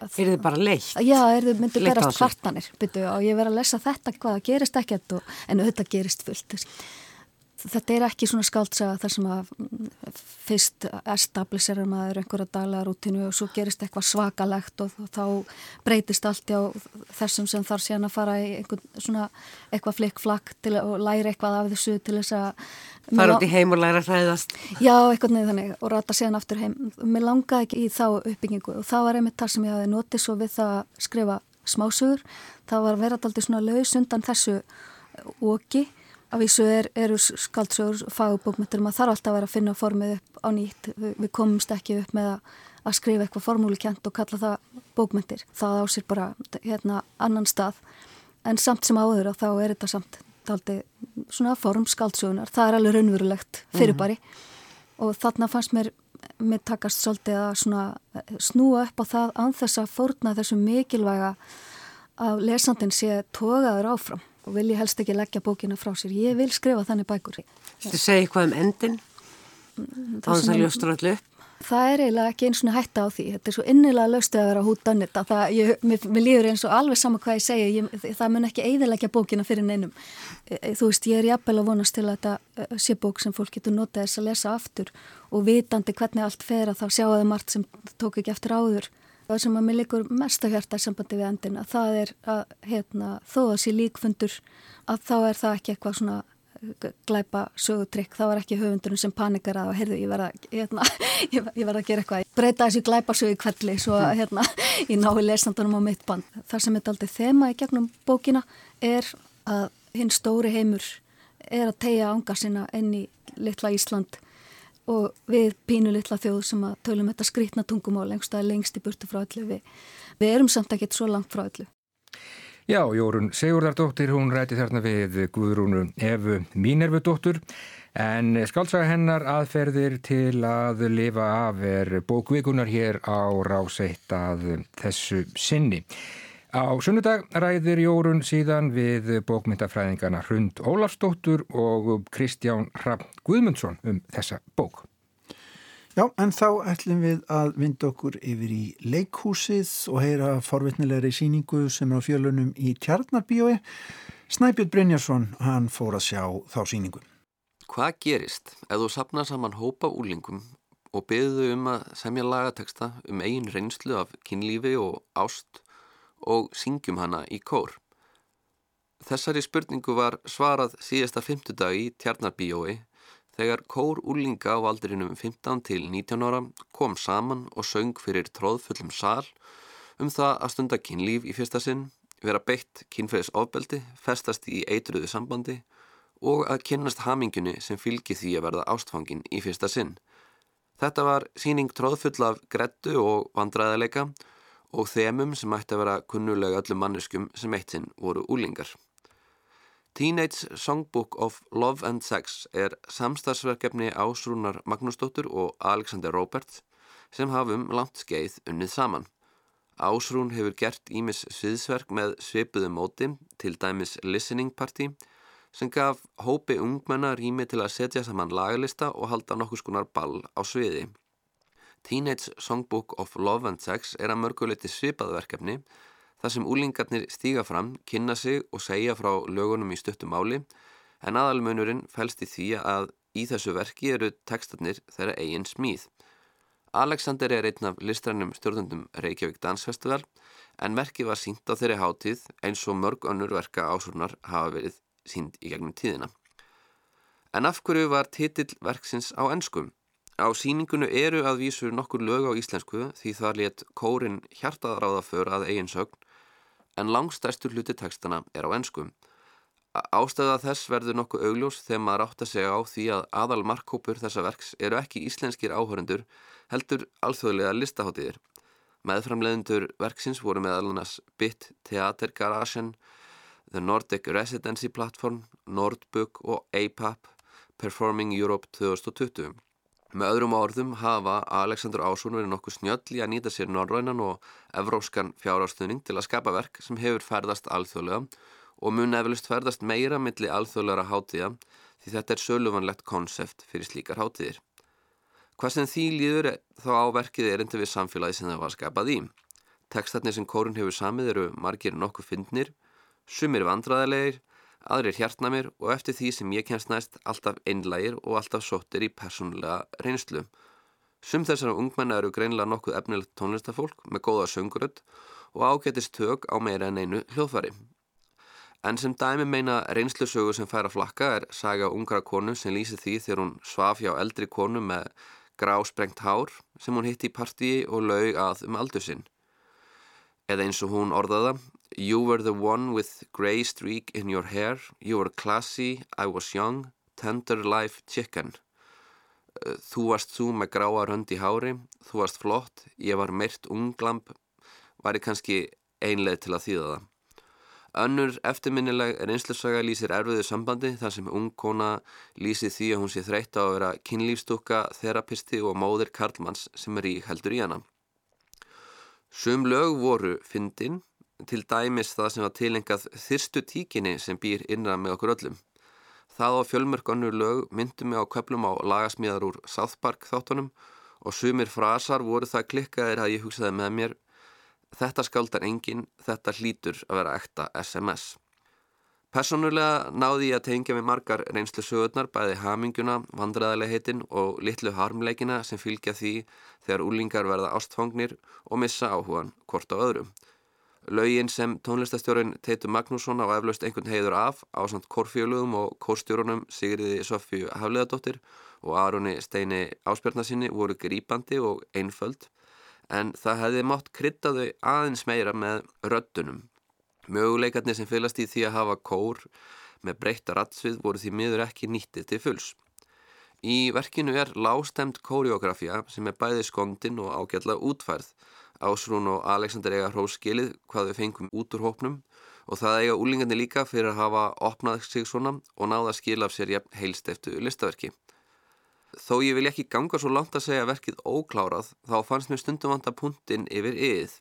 Er þið bara leitt? Já, er þið myndið berast kvartanir byrju, og ég verið að lesa þetta, hvað gerist ekkert og, en þetta gerist fullt þetta er ekki svona skaldsaga þar sem að mm, fyrst establisera maður einhverja daglega rútinu og svo gerist eitthvað svakalegt og þá breytist allt á þessum sem þarf síðan að fara í einhvern svona eitthvað flikkflakk til að læra eitthvað af þessu til þess að fara út í heim og læra hræðast. Já, eitthvað neði þannig og rata síðan aftur heim. Mér langaði ekki í þá uppbyggingu og það var einmitt þar sem ég hafi notið svo við það að skrifa smásugur það var verið alltaf svona laus undan þessu oki Af þessu er, eru skaldsögur fagbókmyndur, maður þarf alltaf að vera að finna formið upp á nýtt. Við, við komumst ekki upp með að, að skrifa eitthvað formúlikent og kalla það bókmyndir. Það ásýr bara hérna annan stað. En samt sem áður þá er þetta samt daldi svona form skaldsögunar. Það er alveg raunverulegt fyrirbæri. Mm -hmm. Og þarna fannst mér, mér takast svolítið að snúa upp á það anþess að fórna þessu mikilvæga að lesandin sé tógaður áfram og vil ég helst ekki leggja bókina frá sér. Ég vil skrifa þannig bækur. Þú segir eitthvað um endin? Mm, þá er það ljóstur allir upp? Það er eiginlega ekki eins og hætta á því. Þetta er svo innilega löstu að vera hút annir. Mér, mér líður eins og alveg sama hvað ég segi. Ég, það mun ekki eiðilegja bókina fyrir neinum. E, e, þú veist, ég er jafnvel að vonast til að þetta e, sé bók sem fólk getur notað þess að lesa aftur og vitandi hvernig allt fer að þá sjáu þau margt sem tók ekki eftir áður það sem að mér likur mest að hjarta í sambandi við endina, það er að hérna, þó að sé líkfundur að þá er það ekki eitthvað svona eh, glæpa sögutrykk, þá er ekki höfundurinn sem panikar að, heyrðu, ég verða hérna, ég verða að gera eitthvað, breyta þessi glæpa sögu kvelli, svo að hérna ég nái lesandunum á mitt band. Það sem er aldrei þema í gegnum bókina er að hinn stóri heimur er að tegja ánga sinna enn í litla Ísland og við pínu litla þjóð sem að tölum þetta skrítna tungumál lengst að lengst í burtu frá öllu. Við, við erum samt ekki svo langt frá öllu. Já, Jórun Sigurðardóttir hún ræti þarna við Guðrúnu Efu Mínervudóttur. En skálsaga hennar aðferðir til að lifa af er bókvikunar hér á ráseitt að þessu sinni Á sunnudag ræðir Jórun síðan við bókmyndafræðingarna Hrund Ólafsdóttur og Kristján Rapp Guðmundsson um þessa bók. Já, en þá ætlum við að vinda okkur yfir í leikhúsið og heyra forvitnilegri síningu sem er á fjölunum í Tjarnarbíói. Snæbjörn Brynjarsson, hann fór að sjá þá síningu. Hvað gerist ef þú sapna saman hópa úlingum og beðuðu um að semja lagateksta um eigin reynslu af kynlífi og ást og syngjum hana í kór. Þessari spurningu var svarað síðasta fymtudag í Tjarnarbíói þegar kór úrlinga á aldrinum 15 til 19 ára kom saman og söng fyrir tróðfullum sál um það að stunda kynlíf í fyrsta sinn, vera beitt kynfæðis ofbeldi, festast í eitruðu sambandi og að kynnast hamingunni sem fylgi því að verða ástfangin í fyrsta sinn. Þetta var síning tróðfull af grettu og vandræðileika og þemum sem ætti að vera kunnulega öllum manneskum sem eitt sinn voru úlingar. Teenage Songbook of Love and Sex er samstagsverkefni Ásrúnar Magnúsdóttur og Alexander Roberts sem hafum langt skeið unnið saman. Ásrún hefur gert ímis sviðsverk með svipuðu móti til dæmis Listening Party sem gaf hópi ungmenna rými til að setja saman lagalista og halda nokkur skonar ball á sviði. Teenage Songbook of Love and Sex er að mörguleiti svipaðverkefni þar sem úlingarnir stíga fram, kynna sig og segja frá lögunum í stuttum áli en aðalmunurinn fælst í því að í þessu verki eru tekstarnir þeirra eigin smíð. Alexander er einn af listrænum stjórnundum Reykjavík Dansfestival en verki var sínt á þeirri hátíð eins og mörg önnur verka ásurnar hafa verið sínt í gegnum tíðina. En af hverju var titill verksins á ennskum? Á síningunu eru að vísu nokkur lög á íslensku því það let kórin hjartaðráða för að eigin sögn en langstærstur hluti tekstana er á ennskum. Ástæða þess verður nokkuð augljós þegar maður átt að segja á því að aðal markkópur þessa verks eru ekki íslenskir áhörendur heldur alþjóðlega listaháttiðir. Meðframleðendur verksins voru meðal annars BIT Theater Garagen, The Nordic Residency Platform, Nordbook og APAP Performing Europe 2020. Með öðrum orðum hafa Alexander Ásson verið nokkuð snjöll í að nýta sér norrænan og evróskan fjárástunning til að skapa verk sem hefur ferðast alþjóðlega og mun eflust ferðast meira milli alþjóðlara hátíða því þetta er söluvanlegt konsept fyrir slíkar hátíðir. Hvað sem því líður þá á verkið er enda við samfélagi sem það var skapað í. Tekstarnir sem kórun hefur samið eru margir nokkuð fyndnir, sumir vandræðilegir, aðrir hjartnamir og eftir því sem ég kemst næst alltaf einlægir og alltaf sóttir í persónulega reynslu. Sum þessara ungmenna eru greinlega nokkuð efnilegt tónlistafólk með góða sönguröld og ágætist tök á meira en einu hljóðfari. En sem dæmi meina reynslusögu sem fær að flakka er saga ungra konu sem lýsi því þegar hún svaf hjá eldri konu með grásprengt hár sem hún hitti í partíi og laug að um aldur sinn. Eða eins og hún orðaða You were the one with grey streak in your hair, you were classy, I was young, tender life chicken. Þú varst þú með gráa rönd í hári, þú varst flott, ég var meirt unglamp, var ég kannski einleið til að þýða það. Önnur eftirminnileg reynslusaga lýsir erfiðu sambandi þar sem ung kona lýsir því að hún sé þreytt á að vera kynlífstúka, þerapisti og móðir Karlmanns sem er í heldur í hana. Sum lög voru fyndin, til dæmis það sem var tilengað þyrstu tíkinni sem býr innra með okkur öllum. Það á fjölmörk önnur lög myndum mig á köplum á lagasmíðar úr South Park þáttunum og sumir frasar voru það klikkaðir að ég hugsaði með mér Þetta skaldar engin, þetta hlýtur að vera ekta SMS. Personulega náði ég að tengja með margar reynslu sögurnar, bæði haminguna, vandræðilegheitin og litlu harmleikina sem fylgja því þegar úlingar verða ástfangnir og missa áhugan hvort á öðrum. Laugin sem tónlistastjórin Teitur Magnússon á eflaust einhvern heiður af á samt kórfjölugum og kórstjórunum Sigriði Sofju Hafleðadóttir og Aroni Steini Áspjarnasinni voru grýpandi og einföld en það hefði mátt krytta þau aðeins meira með röddunum. Möguleikarnir sem fylgast í því að hafa kór með breytta rattsvið voru því miður ekki nýttið til fulls. Í verkinu er lástemt kóriografía sem er bæði skondin og ágjalla útfærð. Ásrún og Alexander eiga hróskilið hvað við fengum út úr hópnum og það eiga úlingandi líka fyrir að hafa opnað sig svona og náða skil af sér heilst eftir listaverki. Þó ég vil ekki ganga svo langt að segja verkið óklárað, þá fannst mér stundum vanta punktinn yfir yðið.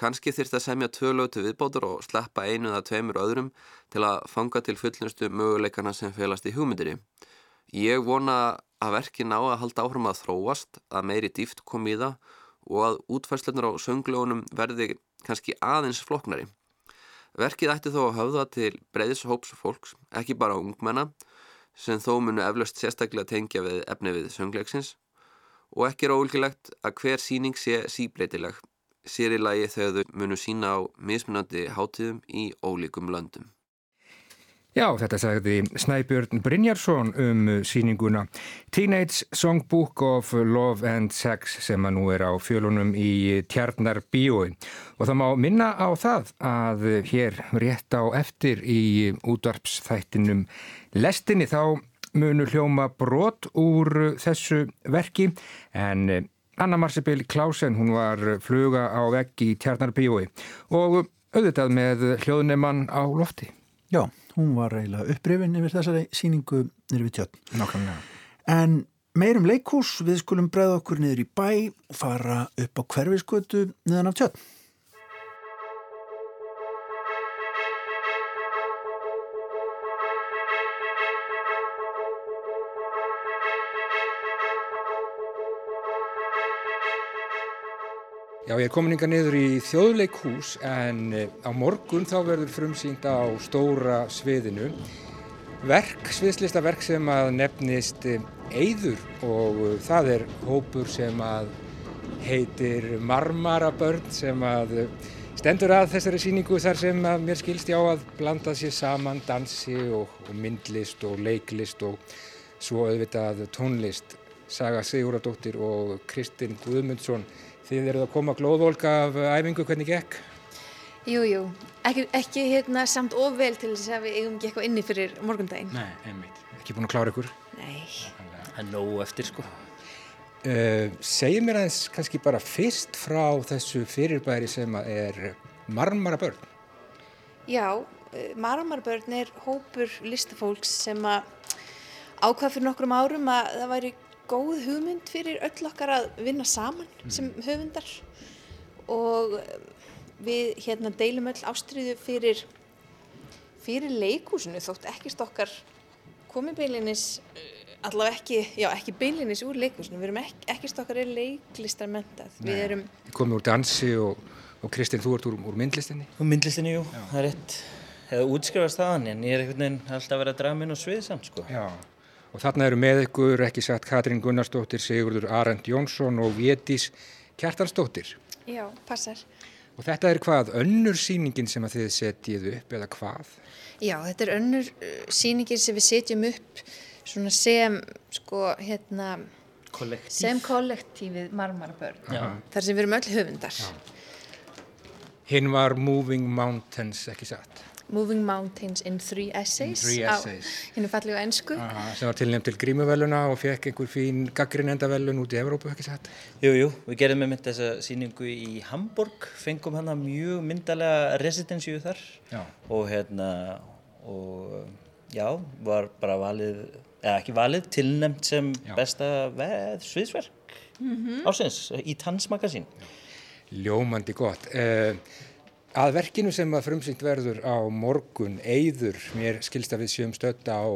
Kanski þyrst að semja tvö lögtu viðbátur og sleppa einu eða tveimur öðrum til að fanga til fullnustu möguleikana sem felast í hugmyndinni. Ég vona að verkið ná að halda áfram að þróast, að meiri dýft kom í það og að útfærslunar á sönglögunum verði kannski aðeins floknari. Verkið ætti þó að höfða til breyðs hóps fólks, ekki bara ungmenna, sem þó munu eflaust sérstaklega tengja við efni við söngleiksins og ekki er óvilkilegt að hver síning sé síbreytileg, sér í lagi þegar þau munu sína á mismunandi hátíðum í ólíkum löndum. Já, þetta sagði Snæbjörn Brynjarsson um síninguna Teenage Songbook of Love and Sex sem að nú er á fjölunum í Tjarnar bíói og það má minna á það að hér rétt á eftir í útvarpsþættinum lestinni þá munu hljóma brot úr þessu verki en Anna Marsebill Klausen hún var fluga á veggi í Tjarnar bíói og auðvitað með hljóðnemann á lofti. Já hún var eiginlega upprifin yfir þessari síningu niður við tjörn. Nákvæmlega. En meirum leikús, við skulum bregða okkur niður í bæ og fara upp á hverfiskötu niðan af tjörn. Já, ég er komin yngar niður í þjóðleikhús en eh, á morgun þá verður frumsýnd á stóra sviðinu. Verk, sviðslistaverk sem að nefnist Eyður og eh, það er hópur sem að heitir Marmarabörn sem að eh, stendur að þessari síningu þar sem að mér skilst já að blanda sér saman dansi og, og myndlist og leiklist og svo auðvitað tónlist. Saga Siguradóttir og Kristinn Guðmundsson Þið eruð að koma glóðvolka af æfingu, hvernig gekk? Jú, jú, ekki, ekki hérna samt ofvel til þess að við eigum ekki eitthvað inni fyrir morgundaginn. Nei, einmitt, ekki búin að klára ykkur? Nei. Það er nógu eftir sko. Uh, Segir mér aðeins kannski bara fyrst frá þessu fyrirbæri sem er marmarabörn. Já, eh, marmarabörn er hópur listafólks sem að ákvað fyrir nokkrum árum að það væri góð hugmynd fyrir öll okkar að vinna saman mm. sem höfundar. Og við hérna deilum öll ástriðu fyrir fyrir leikúsinu þótt ekkert okkar komi beilinis allavega ekki, já ekki beilinis úr leikúsinu, við erum ekki, ekkert okkar er leiklistar mentað, við erum Við komum úr dansi og, og Kristinn þú ert úr, úr myndlistinni? Úr myndlistinni, jú, já. það er rétt. Eða útskrifast aðan en ég er einhvern veginn alltaf að vera að draga minn og svið samt sko. Já Og þarna eru með ykkur, ekki sagt, Katrín Gunnarsdóttir, Sigurður Arend Jónsson og Vétís Kjartansdóttir. Já, passar. Og þetta er hvað, önnur síningin sem að þið setjið upp eða hvað? Já, þetta er önnur uh, síningin sem við setjum upp sem, sko, hérna, Kollektív. sem kollektífið marmarabörn. Þar sem við erum öll höfundar. Hinn var Moving Mountains, ekki satt? Moving Mountains in Three Essays, in three essays. á hennu fallegu ennsku sem var tilnæmt til grímuvelluna og fekk einhver fín gaggrinendavellun út í Evrópu, ekki satt? Jú, jú, við gerðum með mynd þessa síningu í Hamburg, fengum hana mjög myndalega residensíu þar já. og hérna og já, var bara valið eða ekki valið, tilnæmt sem já. besta veð sviðsverk mm -hmm. ásins í Tannsmagasín Ljómandi gott uh, Að verkinu sem að frumsýnt verður á morgun, Eyður, mér skilst að við sjöum stötta á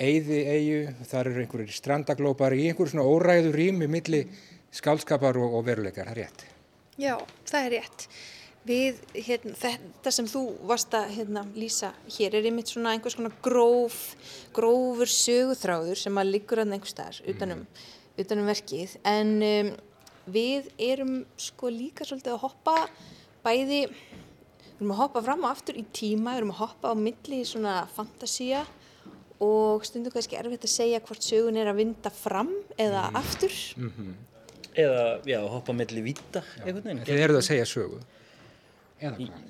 Eyði Eyju, þar eru einhverjir strandaglópar í einhverjum svona óræðu rými milli skálskapar og, og veruleikar, það er rétt? Já, það er rétt. Við, hérna, þetta sem þú varst að hérna, lýsa hér er einmitt svona einhvers konar gróf, grófur söguþráður sem að liggur að einhver staðar utanum, mm. utanum verkið en um, við erum sko líka svolítið að hoppa bæði við erum að hoppa fram og aftur í tíma við erum að hoppa á milli í svona fantasía og stundu kannski erfitt að segja hvort sögun er að vinda fram eða mm. aftur mm -hmm. eða já, hoppa á milli vita Þið eruð að segja sögu eða hvað?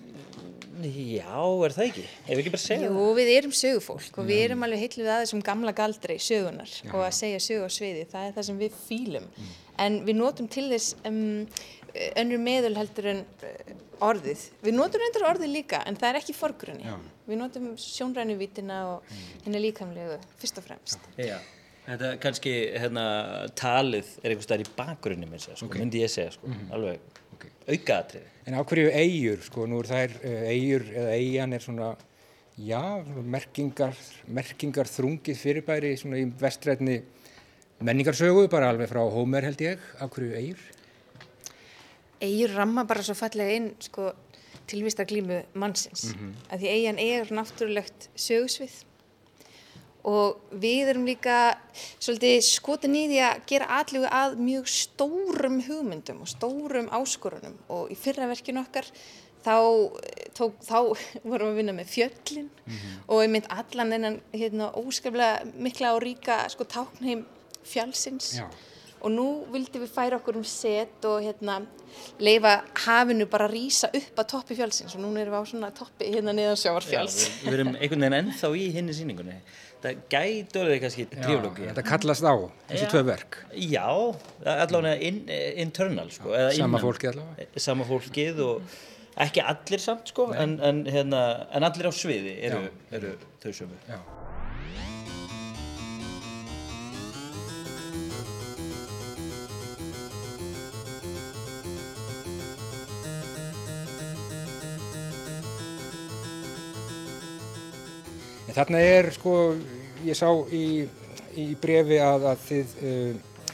Já, er það ekki? Ef ekki bara segja Jú, við erum sögufólk og við erum alveg heitlu við aðeins um gamla galdri sögunar Já. og að segja sögu á sviði, það er það sem við fýlum mm. en við notum til þess um, önnur meðul heldur en eh, orðið. Við notum reyndar orðið líka en það er ekki forgrunni. Já. Við notum sjónrænuvítina og mm. henni líkamlegu fyrst og fremst. Já, þetta kannski hérna, talið er einhvers staðar í bakgrunni mér sko, okay. myndi ég segja, sko, mm -hmm. alveg okay. aukaðatrið. En á hverju eigur, sko, nú er þær eigur eh, eða eigan er svona, já, merkingar, merkingar þrungið fyrirbæri svona í vestrætni menningarsögu, bara alveg frá Hómer held ég, á hverju eigur? Eyjur ramma bara svo fallega inn sko, tilvista glímu mannsins. Mm -hmm. að því eigin er náttúrulegt sögusvið. Og við erum líka svolítið skotin í því að gera allugu að mjög stórum hugmyndum og stórum áskorunum. Og í fyrra verkinu okkar þá, tók, þá vorum við að vinna með fjöllin. Mm -hmm. og ég mynd allan þennan hérna, óskaplega mikla og ríka sko, táknheim fjálsins Já og nú vildum við færa okkur um set og hérna leifa hafinu bara að rýsa upp að toppi fjálsins og núna erum við á svona toppi hérna niðan sjáarfjáls Já, við, við erum einhvern veginn ennþá í hinni síningunni það gætur þau kannski tríflóki Þetta kallast á, þessi tvö verk. Já, allavega in, internal sko, Sama fólkið allavega. Sama fólkið og ekki allir samt sko en, en, hérna, en allir á sviði eru, eru þau sömu. Já Þarna er sko, ég sá í, í brefi að, að þið uh,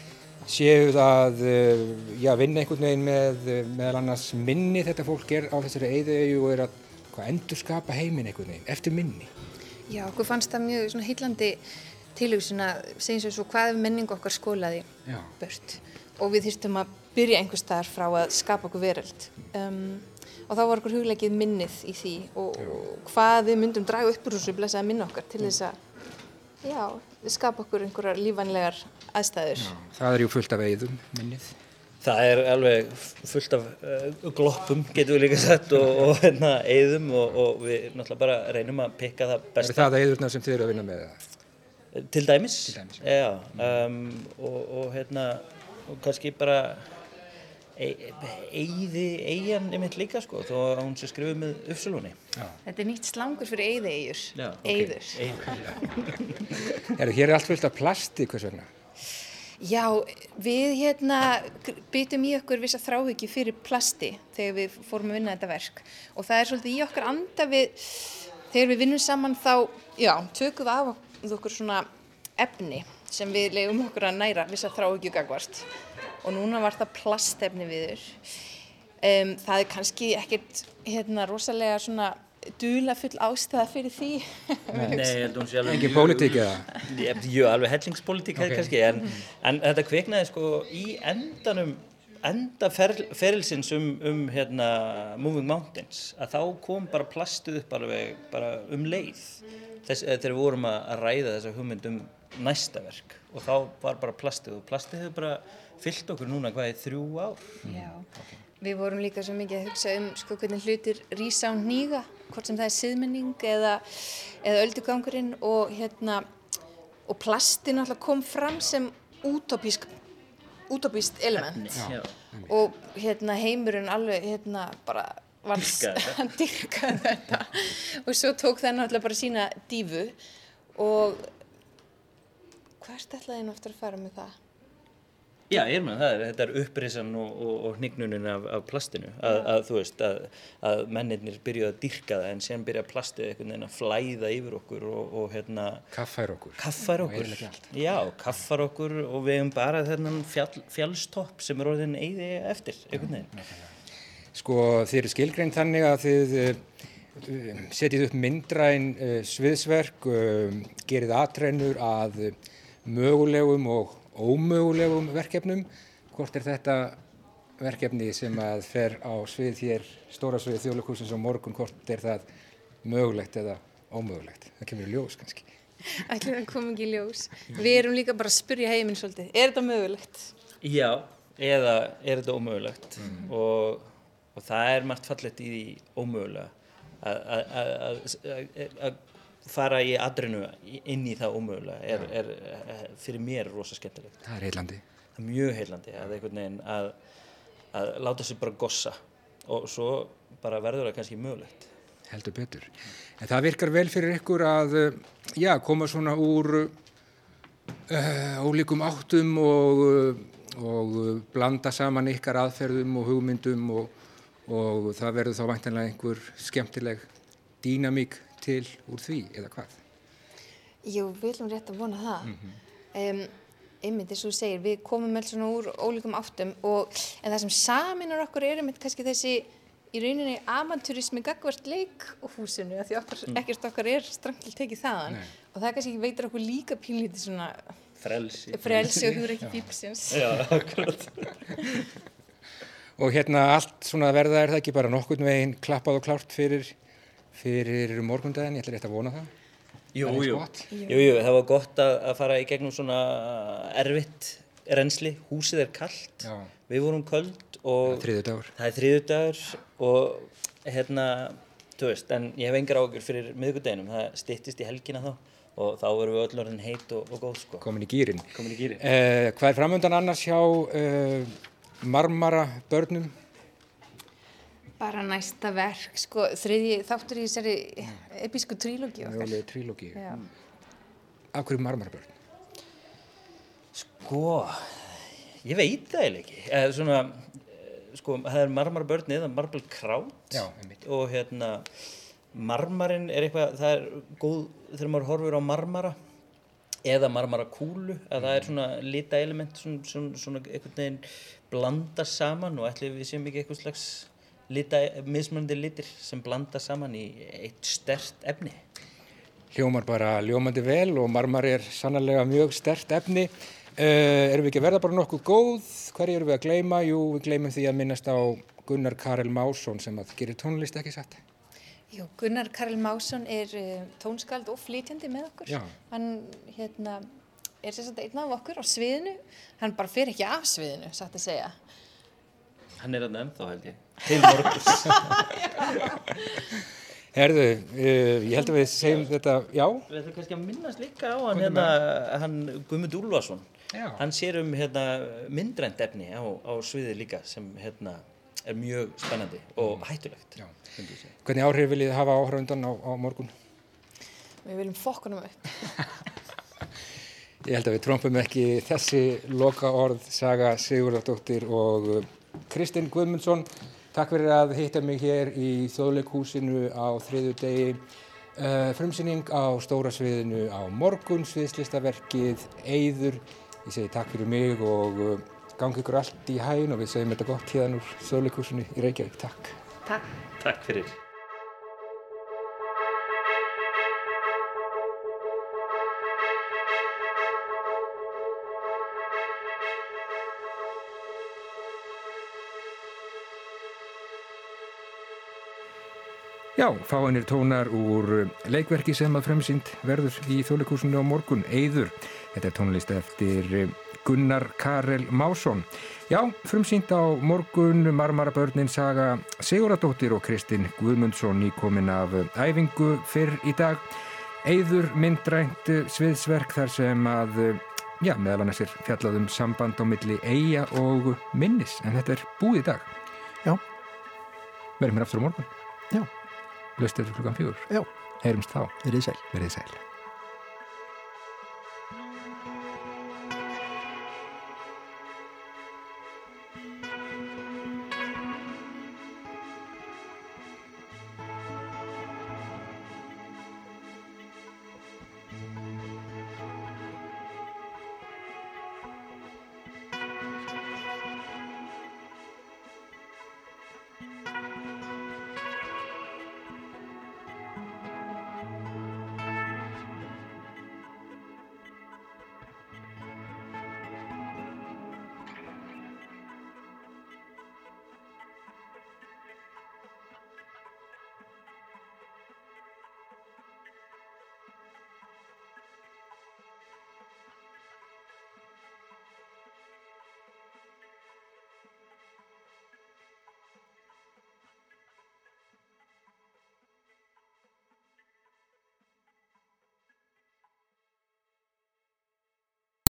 séu það uh, já, vinna einhvern veginn með meðal annars minni þetta fólk er á þessari eyðau og er að hvað, endur skapa heiminn einhvern veginn eftir minni. Já, okkur fannst það mjög svona heillandi tilhugsun að segja svo hvað ef menning okkar skólaði Já. bört og við þýrstum að byrja einhver staðar frá að skapa okkur veröld um, og þá var okkur hugleikið minnið í því og, og hvað við myndum draga upp úr þessu blessaða minna okkar til þess að já, skapa okkur einhverjar lífanlegar aðstæður. Já, það er ju fullt af eigðum minnið. Það er alveg fullt af uh, gloppum, getur við líka sett, og, og hérna, eigðum og, og við náttúrulega bara reynum að pikka það besta. Er það eigðurna sem þið eru að vinna með það? Til dæmis, Til dæmis já. já um, og, og hérna, og kannski bara eigði eigin einmitt líka sko þó að hún sé skrifið með uppsölunni Þetta er nýtt slangur fyrir eigði eigur Eigður Hér er allt fullt af plasti hvers vegna? Já, við hérna byttum í okkur viss að þrá ekki fyrir plasti þegar við fórum að vinna þetta verk. Og það er svolítið í okkar anda við þegar við vinnum saman þá já, tökum við af okkur svona efni sem við leiðum okkur að næra viss að þrá ekki gagvart og núna var það plastefni viður. Um, það er kannski ekkert hérna, rosalega svona dulafull ástæða fyrir því. Nei, ég held að hún sé alveg... Engi pólitík eða? Jú, alveg hellingspólitík okay. kannski, en, en þetta kveiknaði sko í endanum enda ferilsins um, um hérna, Moving Mountains að þá kom bara plastuð upp alveg bara um leið Þess, þegar við vorum að ræða þessa hugmynd um næsta verk og þá var bara plastuð og plastuð hefur bara fyllt okkur núna hvað er þrjú ár. Já, okay. við vorum líka svo mikið að hugsa um sko hvernig hlutir rýsa á nýga hvort sem það er siðmenning eða, eða öldugangurinn og hérna og plastin alltaf kom fram sem útópísk útópíst element. Já. og hérna heimurinn alveg hérna bara var að dyrka þetta. og svo tók það náttúrulega bara sína dífu og hvert ætlaði henni ofta að fara með það? Já, ég er með það, þetta er upprisan og, og, og hnignunin af, af plastinu. Að, að þú veist, að, að mennirnir byrjuði að dyrka það en sen byrja plastið einhvern veginn að flæða yfir okkur og, og hérna Kaffær okkur. Kaffær okkur, já, kaffar okkur og við hefum bara þennan fjall, fjallstopp sem er orðin eigði eftir einhvern veginn. Sko, þið eru skilgrein þannig að þið uh, setjið upp myndræn uh, sviðsverk gerið atrennur að mögulegum og ómögulegum verkefnum. Hvort er þetta verkefni sem að fer á svið hér stóra svið þjóðleikúsins og morgun hvort er það mögulegt eða ómögulegt? Það kemur í ljós kannski. Ætli það kom ekki í ljós. Við erum líka bara að spurja heiminn svolítið. Er þetta mögulegt? Já, eða er þetta ómögulegt? Mm. og, og það er margt fallet í því ómögulega. Að fara í adrinu inn í það ómögulega er, er, er fyrir mér rosa skemmtilegt. Það er heilandi. Það er mjög heilandi að að, að láta sér bara gossa og svo bara verður það kannski mögulegt. Heldur betur. En það virkar vel fyrir ykkur að já, koma svona úr uh, ólíkum áttum og, og blanda saman ykkar aðferðum og hugmyndum og, og það verður þá vantanlega einhver skemmtileg dýnamík til úr því eða hvað? Jú, við viljum rétt að vona það. Mm -hmm. um, einmitt eins og þú segir, við komum vel svona úr ólíkum áttum og en það sem saminar okkur er einmitt kannski þessi í rauninni avanturismi gagvart leik og húsinu því okkur, mm. ekkert okkar er strangt til tekið þaðan Nei. og það kannski veitur okkur líka pínlítið svona frelsi, frelsi og þú er ekki bípsins. Já, akkurat. og hérna allt svona verða er það ekki bara nokkurn veginn klappað og klárt fyrir fyrir morgundagin, ég ætla rétt að vona það. Jú, það jú. jú, jú, það var gott að, að fara í gegnum svona erfitt reynsli, húsið er kallt, Já. við vorum köld og það er er þriðudagur og hérna, þú veist, en ég hef engar ágjör fyrir miðgudeginum, það stittist í helgina þá og þá verðum við öll orðin heit og, og góð sko. Komin í gýrin. Komin í gýrin. Eh, hvað er framöndan annars hjá eh, marmara börnum? Bara næsta verk sko, þriði þáttur í þessari episku trílógi okkar. Trílógi Af hverju marmarbörn? Sko ég veit það eða ekki. Eða svona sko það er marmarbörn eða marbalkrát og hérna marmarinn er eitthvað það er góð þegar maður horfur á marmara eða marmara kúlu. Að það er svona lita element svona, svona, svona einhvern veginn blanda saman og ætli við séum ekki eitthvað slags lita, mismunandi litir sem blanda saman í eitt stert efni Hljómar bara ljómandi vel og marmar er sannlega mjög stert efni uh, erum við ekki að verða bara nokkuð góð hverju erum við að gleyma? Jú, við gleymum því að minnast á Gunnar Karel Másson sem að gerir tónlist ekki satt Jú, Gunnar Karel Másson er uh, tónskald og flytjandi með okkur. Já. Hann hérna, er sérstaklega einn af okkur á sviðinu. Hann bara fer ekki af sviðinu, satt að segja. Hann er að nefn þá held ég. Til morgus. Herðu, uh, ég held að við segjum þetta, já? Við ætlum kannski að minnast líka á hann, hérna, hann Guðmund Úlfarsson. Já. Hann sér um hérna, myndrænt efni á, á sviði líka sem hérna, er mjög spennandi og hættulegt. Já. Hvernig áhrif viljið þið hafa áhrifundan á, á morgun? Við viljum fokkunum upp. Ég held að við trompum ekki þessi loka orð, Saga Sigurðardóttir og uh, Kristinn Guðmundsson. Takk fyrir að hitta mig hér í þjóðleikhúsinu á þriðu degi. Uh, frumsýning á stóra sviðinu á morgun, sviðslistaverkið Eyður. Ég segi takk fyrir mig og uh, gangi ykkur allt í hægin og við segjum þetta gott hérna úr þjóðleikhúsinu í Reykjavík. Takk. Takk. Takk fyrir. Já, fáinir tónar úr leikverki sem að fremsynd verður í þjóðleikúsinu á morgun, Eyður. Þetta er tónlist eftir Gunnar Karel Másson. Já, fremsynd á morgun, Marmarabörnin saga Siguradóttir og Kristinn Guðmundsson í komin af æfingu fyrr í dag. Eyður myndrænt sviðsverk þar sem að, já, meðal annars er fjallað um samband á milli eiga og minnis, en þetta er búið í dag. Já. Verðum hér aftur á morgun. Já. Laustur klukkan fjögur. Já. Heyrumst þá. Verðið sæl. Verðið sæl.